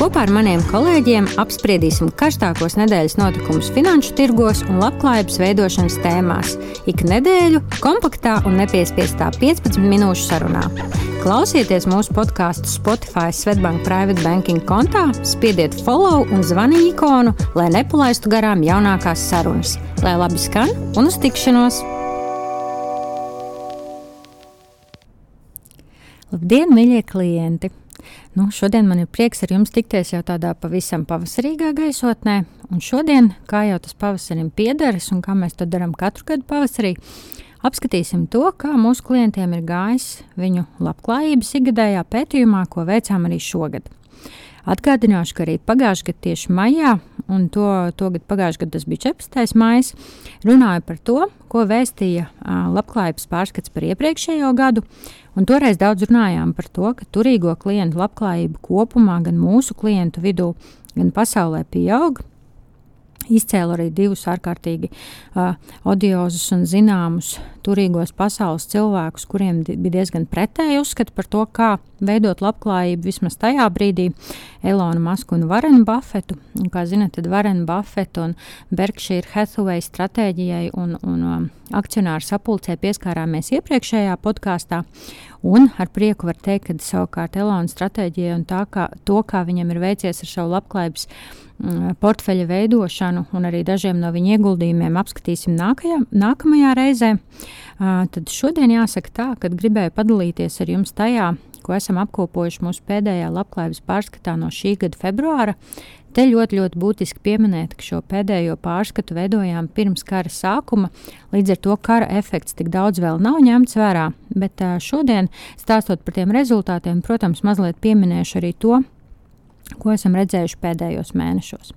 Kopā ar maniem kolēģiem apspriedīsim karstākos nedēļas notikumus finanšu tirgos un labklājības veidošanas tēmās. Ik nedēļu kompaktā un nepiespiestā 15 minūšu sarunā. Klausieties mūsu podkāstu Spotify Svetbank Private Banking kontā, spiediet follow un zvani ikonu, lai nepalaistu garām jaunākās sarunas. Lai labi skan un uz tikšanos! Labdien, mīļie klienti! Nu, šodien man ir prieks ar jums tikties jau tādā pavisam pavasarīgā gaisotnē. Un šodien, kā jau tas pavasarim piederas un kā mēs to darām katru gadu pavasarī, apskatīsim to, kā mūsu klientiem ir gājis viņu labklājības ikgadējā pētījumā, ko veicām arī šogad. Atgādināšu, ka arī pagājušajā gadā, tieši maijā, un to, to gadu pagājušajā gadā tas bija 14. maija, runāju par to, ko vēstīja uh, labklājības pārskats par iepriekšējo gadu. Un toreiz daudz runājām par to, ka turīgo klientu labklājība kopumā, gan mūsu klientu vidū, gan pasaulē pieaug izcēla arī divus ārkārtīgi uh, odiozus un zināmus turīgos pasaules cilvēkus, kuriem bija diezgan pretēji uzskati par to, kā veidot labklājību vismaz tajā brīdī. Elonu Masku un Varenu Buffetu. Un, kā zinat, tad Varenu Buffetu un Berkshire Hathaway stratēģijai un, un um, akcionāru sapulcē pieskārāmies iepriekšējā podkāstā. Un ar prieku var teikt, ka savukārt Elona stratēģija un tā, kā, to, kā viņam ir veicies ar savu labklājības Mm, portfeļa veidošanu un arī dažiem no viņa ieguldījumiem apskatīsim nākajā, nākamajā reizē. Tad šodien jāsaka tā, ka gribēju padalīties ar jums tajā, ko esam apkopojuši mūsu pēdējā labklājības pārskatā no šī gada februāra. Te ļoti, ļoti būtiski pieminēt, ka šo pēdējo pārskatu veidojām pirms kara sākuma, līdz ar to kara efekts tik daudz vēl nav ņemts vērā. Bet šodien, stāstot par tiem rezultātiem, protams, mazliet pieminēšu arī to, ko esam redzējuši pēdējos mēnešos.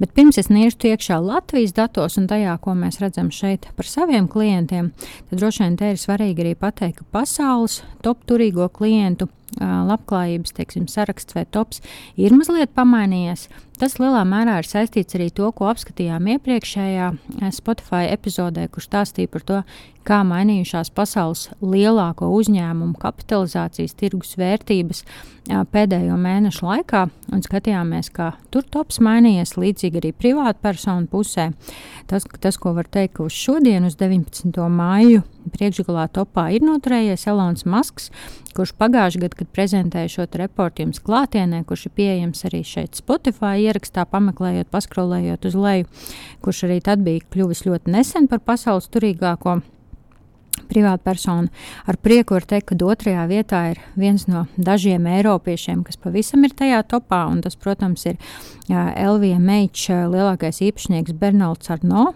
Bet pirms es nirstu iekšā Latvijas datos un tajā, ko mēs redzam šeit par saviem klientiem, tad droši vien te ir svarīgi arī pateikt, ka pasaules top turīgo klientu labklājības teiksim, saraksts vai tops ir mazliet pamainījies. Tas lielā mērā ir saistīts arī to, ko apskatījām iepriekšējā Spotify epizodē, kur stāstīja par to, kā mainījušās pasaules lielāko uzņēmumu kapitalizācijas tirgus vērtības pēdējo mēnešu laikā, un skatījāmies, kā tur tops mainījies, līdzīgi arī privātpersonu pusē. Tas, tas, ko var teikt, ka uz šodien, uz 19. māju, priekšgalā topā ir noturējies Elonas Masks, kurš pagājušajā gadā, kad prezentēja šo reportu jums klātienē, kurš ir pieejams arī šeit Spotify ierakstā, pameklējot, paskrolējot uz leju, kurš arī tad bija kļuvis ļoti nesen par pasaules turīgāko privātpersona. Ar prieku var teikt, ka otrajā vietā ir viens no dažiem eiropiešiem, kas pavisam ir tajā topā, tas, protams, ir LVMH lielākais īpašnieks Bernards Arno.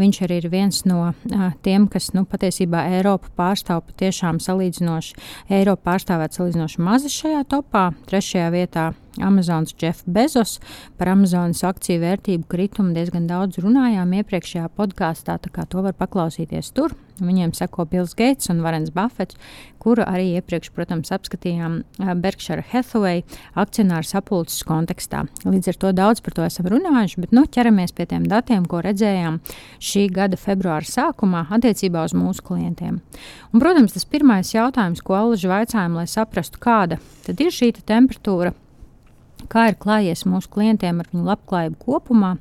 Viņš arī ir viens no uh, tiem, kas nu, patiesībā Eiropu pārstāv patiešām salīdzinoši, Eiropu pārstāvēt salīdzinoši mazi šajā topā. Trešajā vietā Amazonas Jeff Bezos par Amazonas akciju vērtību kritumu diezgan daudz runājām iepriekšējā podkāstā, tā kā to var paklausīties tur. Viņiem seko Bills Gates un Varens Buffets, kuru arī iepriekš, protams, apskatījām Berkshire Hathaway akcionāru sapulces kontekstā. Līdz ar to daudz par to esam runājuši, bet nu, ķeramies pie tiem datiem, ko redzējām šī gada februāra sākumā attiecībā uz mūsu klientiem. Un, protams, tas pirmais jautājums, ko Alaži vaicājām, lai saprastu, kāda ir šī te temperatūra kā ir klājies mūsu klientiem ar viņu labklājību kopumā.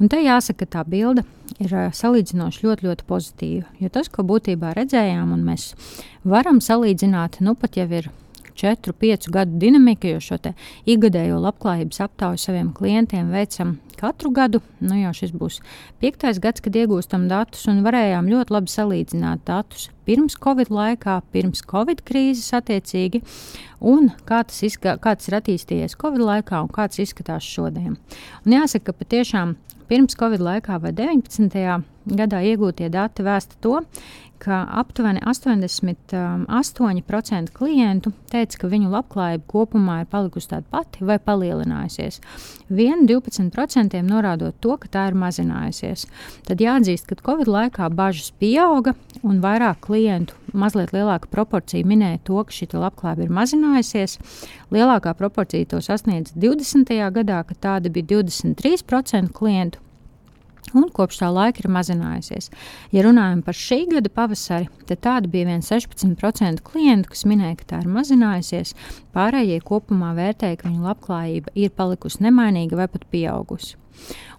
Un te jāsaka, ka tā bilde ir salīdzinoši ļoti, ļoti pozitīva. Jo tas, ko būtībā redzējām, un mēs varam salīdzināt, nu pat jau ir 4, 5 gadu dinamika, jo šo ikgadējo labklājības aptauju saviem klientiem veicam katru gadu. Nu, jau šis būs piektais gads, kad iegūstam datus un varējām ļoti labi salīdzināt datus pirms Covid laikā, pirms Covid krīzes attiecīgi, un kā tas, izska, kā tas ir attīstījies Covid laikā un kāds izskatās šodien. Un jāsaka, ka patiešām pirms Covid laikā vai 19. gadā iegūtie dati vēsta to, ka aptuveni 88% um, klientu teica, ka viņu labklājība kopumā ir palikusi tāda pati vai palielinājusies. Vien 12% norādot to, ka tā ir mazinājusies. Tad jāatzīst, ka Covid laikā bažas pieauga un vairāk klientu, mazliet lielāka proporcija minēja to, ka šī labklājība ir mazinājusies. Lielākā proporcija to sasniedz 20. gadā, kad tāda bija 23% klientu. Un kopš tā laika ir mazinājusies. Ja runājam par šī gada pavasari, tad tāda bija vien 16% klientu, kas minēja, ka tā ir mazinājusies. Pārējie kopumā vērtēja, ka viņu labklājība ir palikusi nemainīga vai pat pieaugusi.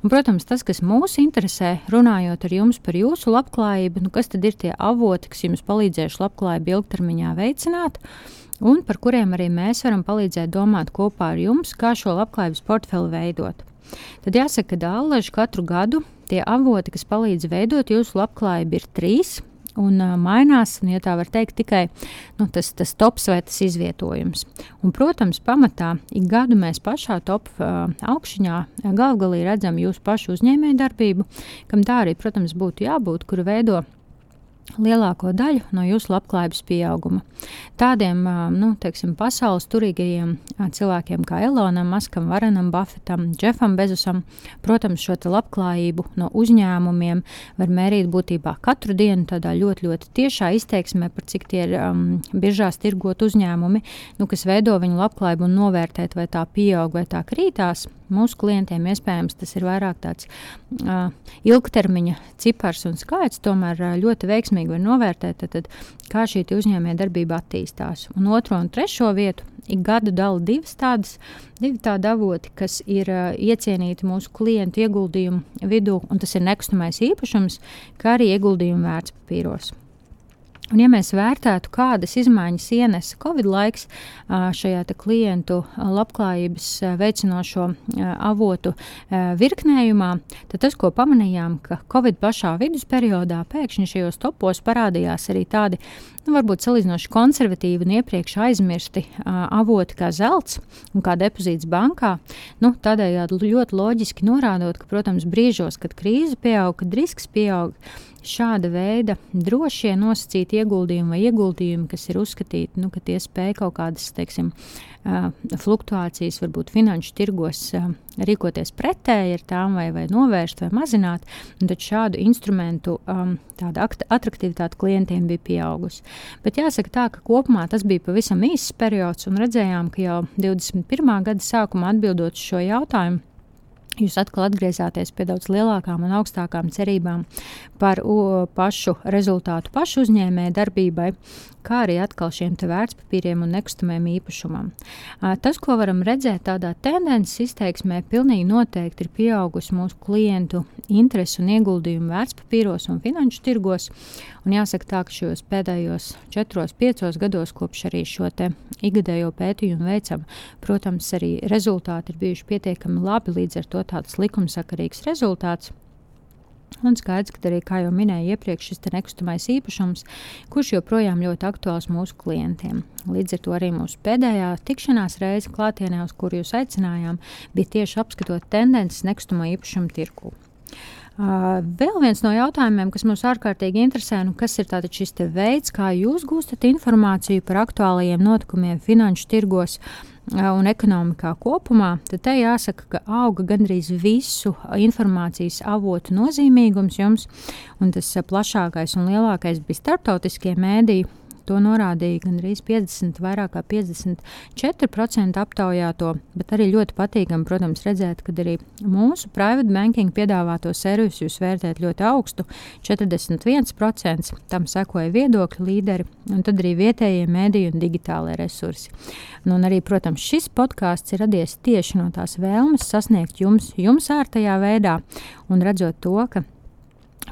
Un, protams, tas, kas mūs interesē, runājot ar jums par jūsu labklājību, nu, kas tad ir tie avoti, kas jums palīdzējuši labklājību ilgtermiņā veicināt, un par kuriem arī mēs varam palīdzēt domāt kopā ar jums, kā šo labklājības portfeli veidot. Tad jāsaka, ka dālaži katru gadu tie avoti, kas palīdz veidot jūsu labklājību, ir trīs. Un uh, mainās, un, ja tā var teikt, tikai nu, tas, tas tops vai tas izvietojums. Un, protams, pamatā ik gadu mēs pašā top uh, augšņā galvgalī redzam jūsu pašu uzņēmējdarbību, kam tā arī, protams, būtu jābūt, kuru veido lielāko daļu no jūsu labklājības pieauguma. Tādiem nu, teiksim, pasaules turīgajiem cilvēkiem kā Elonam, Maskam, Varanam, Buffetam, Jeffam Bezosam, protams, šo labklājību no uzņēmumiem var mērīt būtībā katru dienu tādā ļoti, ļoti tiešā izteiksmē, par cik tie ir um, biržās tirgot uzņēmumi, nu, kas veido viņu labklājību un novērtēt, vai tā pieaug vai tā krītās. Mūsu klientiem iespējams tas ir vairāk tāds uh, ilgtermiņa cipars un skaits, tomēr uh, ļoti veiksmīgi var novērtēt, tad, tad, kā šī uzņēmējdarbība attīstās. Un otro un trešo vietu ik gadu dala divas tādas, divi tādi avoti, kas ir uh, iecienīti mūsu klientu ieguldījumu vidū, un tas ir nekustamais īpašums, kā arī ieguldījumu vērtspapīros. Un, ja mēs vērtētu, kādas izmaiņas ienesa Covid laiks šajā klientu labklājības veicinošo avotu virknējumā, tad tas, ko pamanījām, ka Covid pašā vidusperiodā pēkšņi šajos topos parādījās arī tādi, nu, varbūt salīdzinoši konservatīvi un iepriekš aizmirsti avoti kā zelts un kā depozīts bankā. Nu, tādējādi ļoti loģiski norādot, ka, protams, brīžos, kad krīze pieaug, kad risks pieaug, šāda veida drošie nosacīti ieguldījumi vai ieguldījumi, kas ir uzskatīti, nu, ka tie spēj kaut kādas, teiksim, fluktuācijas, varbūt finanšu tirgos rīkoties pretēji ar tām vai, vai novērst vai mazināt, tad šādu instrumentu um, attraktivitāte klientiem bija pieaugusi. Bet jāsaka tā, ka kopumā tas bija pavisam īsts periods un redzējām, ka jau 21. gada sākumā atbildot uz šo jautājumu, Jūs atkal atgriezāties pie daudz lielākām un augstākām cerībām par o, pašu rezultātu, pašu uzņēmēju darbībai, kā arī atkal šiem vērtspapīriem un nekustamiem īpašumam. Tas, ko varam redzēt tādā tendences izteiksmē, pilnīgi noteikti ir pieaugusi mūsu klientu interesi un ieguldījumu vērtspapīros un finanšu tirgos. Un jāsaka tā, ka šajos pēdējos četros, piecos gados, kopš arī šo ikgadējo pētījumu veicam, protams, arī rezultāti ir bijuši pietiekami labi, līdz ar to tāds likumsakarīgs rezultāts. Un skaidrs, ka arī, kā jau minēju iepriekš, šis nekustamais īpašums, kurš joprojām ļoti aktuāls mūsu klientiem. Līdz ar to arī mūsu pēdējā tikšanās reize klātienē, uz kuru jūs aicinājām, bija tieši apskatot tendences nekustamā īpašuma tirku. Uh, vēl viens no jautājumiem, kas mums ārkārtīgi interesē, nu, kas ir šis veids, kā jūs gūstat informāciju par aktuālajiem notikumiem finanšu tirgos un ekonomikā kopumā, tad te jāsaka, ka auga gandrīz visu informācijas avotu nozīmīgums jums, un tas plašākais un lielākais bija starptautiskie mēdīji To norādīja gandrīz 50, vairāk kā 54% aptaujāto, bet arī ļoti patīkami, protams, redzēt, ka arī mūsu private banking piedāvāto servisu jūs vērtējat ļoti augstu - 41%. Tam sekoja viedokļu līderi, un tad arī vietējie mēdīji un digitālai resursi. Nu, un arī, protams, šis podkāsts ir radies tieši no tās vēlmes sasniegt jums, jums ārtajā veidā, un redzot to, ka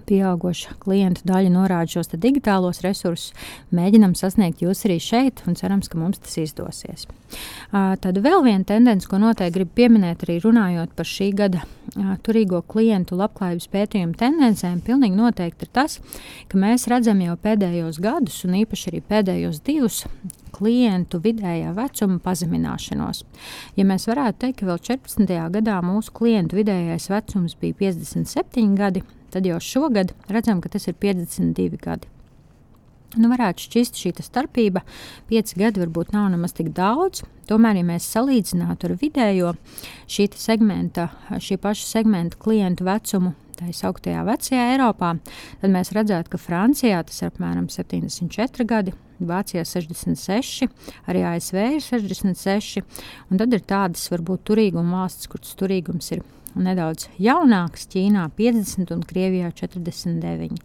pieauguša klientu daļa norāda šos digitālos resursus. Mēģinam sasniegt jūs arī šeit, un cerams, ka mums tas izdosies. Tad vēl viena tendence, ko noteikti gribu pieminēt, arī runājot par šī gada turīgo klientu labklājības pētījumu tendencēm, pilnīgi noteikti ir tas, ka mēs redzam jau pēdējos gadus, un īpaši arī pēdējos divus klientu vidējā vecuma pazemināšanos. Ja mēs varētu teikt, ka vēl 14. gadā mūsu klientu vidējais vecums bija 57 gadi, tad jau šogad redzam, ka tas ir 52 gadi. Nu, varētu šķist šī starpība, pieci gadi varbūt nav nemaz tik daudz. Tomēr, ja mēs salīdzinātu ar vidējo šī segmenta, šī paša segmenta klientu vecumu, tā izsauktajā vecajā Eiropā, tad mēs redzētu, ka Francijā tas ir apmēram 74 gadi, Vācijā 66, arī ASV ir 66, un tad ir tādas varbūt turīguma valstis, kur tas turīgums ir nedaudz jaunāks, Ķīnā 50 un Krievijā 49.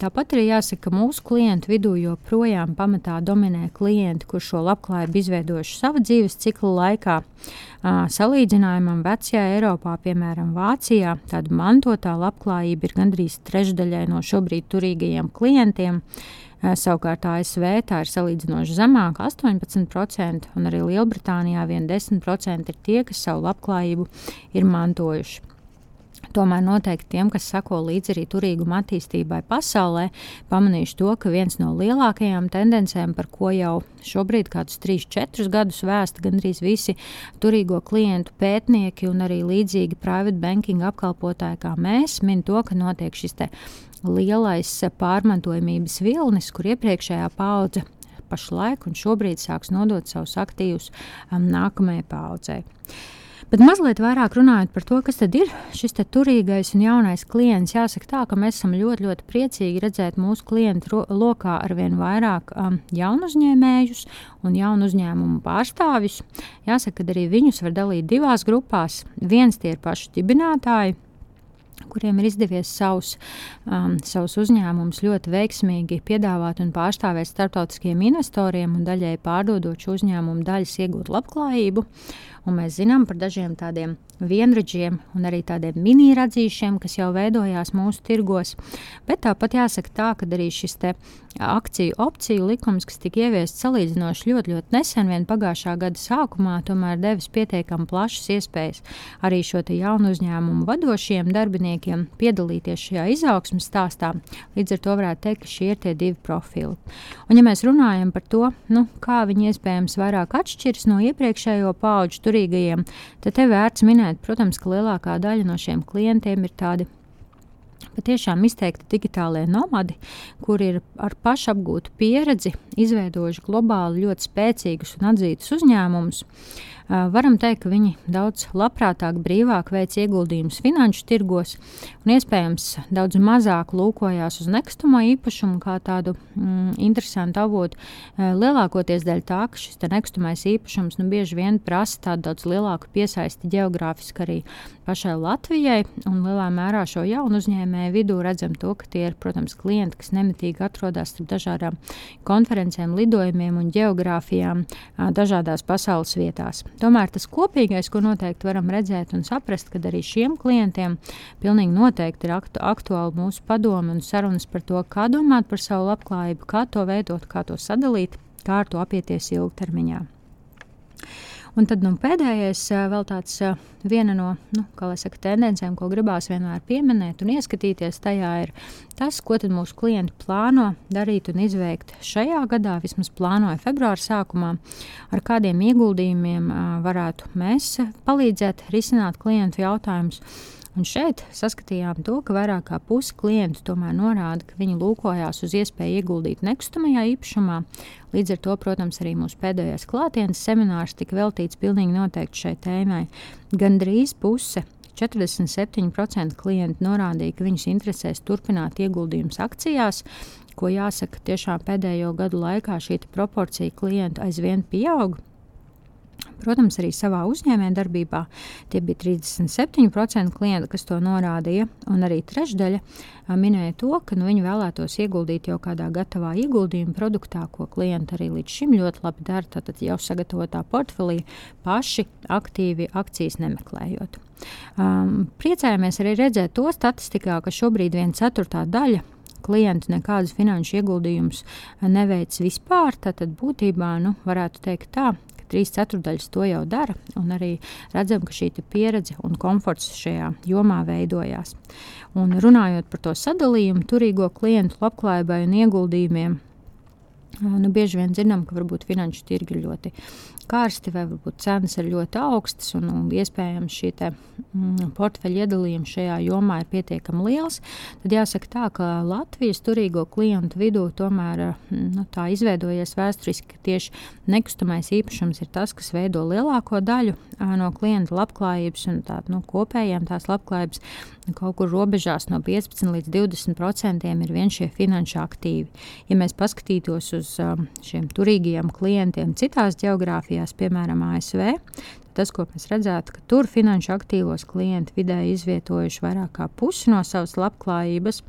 Tāpat arī jāsaka, ka mūsu klientu vidū joprojām pamatā dominē klienti, kur šo labklājību izveidojuši sava dzīves cikla laikā. Salīdzinājumam vecajā Eiropā, piemēram, Vācijā, tāda mantotā labklājība ir gandrīz trešdaļai no šobrīd turīgajiem klientiem. Savukārt ASV tā ir salīdzinoši zemāka, 18%, un arī Lielbritānijā vien 10% ir tie, kas savu labklājību ir mantojuši. Tomēr noteikti tiem, kas sako līdzi arī turīguma attīstībai pasaulē, pamanījuši to, ka viens no lielākajām tendencēm, par ko jau šobrīd kādus 3-4 gadus vēsta gandrīz visi turīgo klientu pētnieki un arī līdzīgi private banking apkalpotāji kā mēs, min to, ka notiek šis lielais pārmantojamības vilnis, kur iepriekšējā paudze pašlaik un šobrīd sāks nodot savus aktīvus um, nākamajai paudzei. Bet mazliet vairāk runājot par to, kas tad ir šis turīgais un jaunais klients, jāsaka tā, ka mēs esam ļoti, ļoti priecīgi redzēt mūsu klientu lokā ar vien vairāk um, jaunu uzņēmējus un jaunu uzņēmumu pārstāvjus. Jāsaka, ka arī viņus var dalīt divās grupās. Viens tie ir paši dibinātāji, kuriem ir izdevies savus, um, savus uzņēmumus ļoti veiksmīgi piedāvāt un pārstāvēt starptautiskiem investoriem un daļai pārdodot šo uzņēmumu daļas iegūt labklājību. Un mēs zinām par dažiem tādiem vienradžiem un arī tādiem mini-radzīšiem, kas jau veidojās mūsu tirgos. Bet tāpat jāsaka tā, ka arī šis akciju opciju likums, kas tika ieviests salīdzinoši ļoti, ļoti nesen, vien pagājušā gada sākumā, tomēr devis pietiekami plašas iespējas arī šo jaunu uzņēmumu vadošiem darbiniekiem piedalīties šajā izaugsmas stāstā. Līdz ar to varētu teikt, ka šie ir tie divi profili. Un, ja mēs runājam par to, nu, kā viņi iespējams vairāk atšķiras no iepriekšējo pauģu turīgajiem, tad te vērts minēt, protams, ka lielākā daļa no šiem klientiem ir tādi patiešām izteikti digitālie nomadi, kur ir ar pašapgūtu pieredzi izveidojuši globāli ļoti spēcīgus un atzītus uzņēmumus. Varam teikt, ka viņi daudz labprātāk, brīvāk veic ieguldījumus finanšu tirgos un iespējams daudz mazāk lūkojās uz nekustamo īpašumu kā tādu mm, interesantu avotu. Lielākoties dēļ tā, ka šis nekustamais īpašums nu, bieži vien prasa tādu daudz lielāku piesaisti geogrāfiski arī pašai Latvijai un lielā mērā šo jaunu uzņēmēju vidū redzam to, ka tie ir, protams, klienti, kas nemitīgi atrodas starp dažādām konferencēm, lidojumiem un geogrāfijām dažādās pasaules vietās. Tomēr tas kopīgais, ko noteikti varam redzēt un saprast, ka arī šiem klientiem pilnīgi noteikti ir aktu, aktuāli mūsu padomi un sarunas par to, kā domāt par savu labklājību, kā to veidot, kā to sadalīt, kā ar to apieties ilgtermiņā. Un tad nu, pēdējais, vēl tāds viena no nu, saka, tendencēm, ko gribās vienmēr pieminēt un ieskatīties tajā, ir tas, ko mūsu klienti plāno darīt un izveikt šajā gadā, vismaz plānoja februāra sākumā, ar kādiem ieguldījumiem varētu mēs palīdzēt risināt klientu jautājumus. Un šeit saskatījām to, ka vairāk kā pusi klientu tomēr norāda, ka viņi lūkojās uz iespēju ieguldīt nekustamajā īpašumā. Līdz ar to, protams, arī mūsu pēdējais klātienes seminārs tika veltīts pilnīgi noteikti šai tēmai. Gan drīz puse 47% klienti norādīja, ka viņus interesēs turpināt ieguldījumus akcijās, ko jāsaka, tiešām pēdējo gadu laikā šī proporcija klientu aizvien pieauga. Protams, arī savā uzņēmējdarbībā tie bija 37% klientu, kas to norādīja, un arī trešdaļa minēja to, ka nu, viņi vēlētos ieguldīt jau kādā gatavā ieguldījuma produktā, ko klienti arī līdz šim ļoti labi dara. Tad jau sagatavotā portfelī paši aktīvi akcijas nemeklējot. Um, priecājamies arī redzēt to statistikā, ka šobrīd viena ceturtā daļa klienti nekādus finanšu ieguldījumus neveic vispār. Tad būtībā nu, varētu teikt tā, trīs ceturdaļas to jau dara, un arī redzam, ka šī pieredze un komforts šajā jomā veidojās. Un runājot par to sadalījumu, turīgo klientu labklājībai un ieguldījumiem, nu, bieži vien zinām, ka varbūt finanšu tirgi ir ļoti karsti, vai varbūt cenas ir ļoti augstas, un, un iespējams šī te, mm, portfeļa iedalījuma šajā jomā ir pietiekami liels, tad jāsaka tā, ka Latvijas turīgo klientu vidū tomēr mm, nu, tā izveidojies vēsturiski, ka tieši nekustamais īpašums ir tas, kas veido lielāko daļu no klienta labklājības un tā, nu, kopējiem tās labklājības kaut kur robežās no 15 līdz 20 procentiem ir vien šie finanšu aktīvi. Ja mēs paskatītos uz šiem turīgajiem klientiem citās geogrāfijās, parādījās piemēram ASV, tas, ko mēs redzētu, ka tur finanšu aktīvos klienti vidēji izvietojuši vairāk kā pusi no savas labklājības.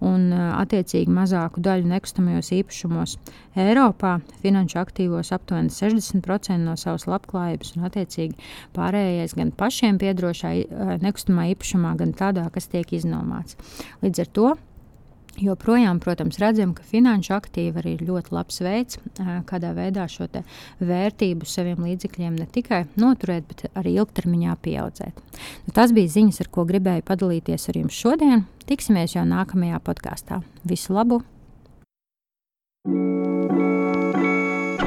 Un, attiecīgi, mazāku daļu nekustamajos īpašumos. Eiropā finanšu aktīvos aptuveni 60% no savas labklājības, un, attiecīgi, pārējais gan pašiem piedrošā nekustamā īpašumā, gan tādā, kas tiek iznomāts. Līdz ar to Joprojām, protams, redzam, ka finanšu aktīvi arī ir ļoti labs veids, kādā veidā šo vērtību saviem līdzekļiem ne tikai noturēt, bet arī ilgtermiņā pieaudzēt. Nu, tas bija ziņas, ar ko gribēju padalīties ar jums šodien. Tiksimies jau nākamajā podkāstā. Visu labu!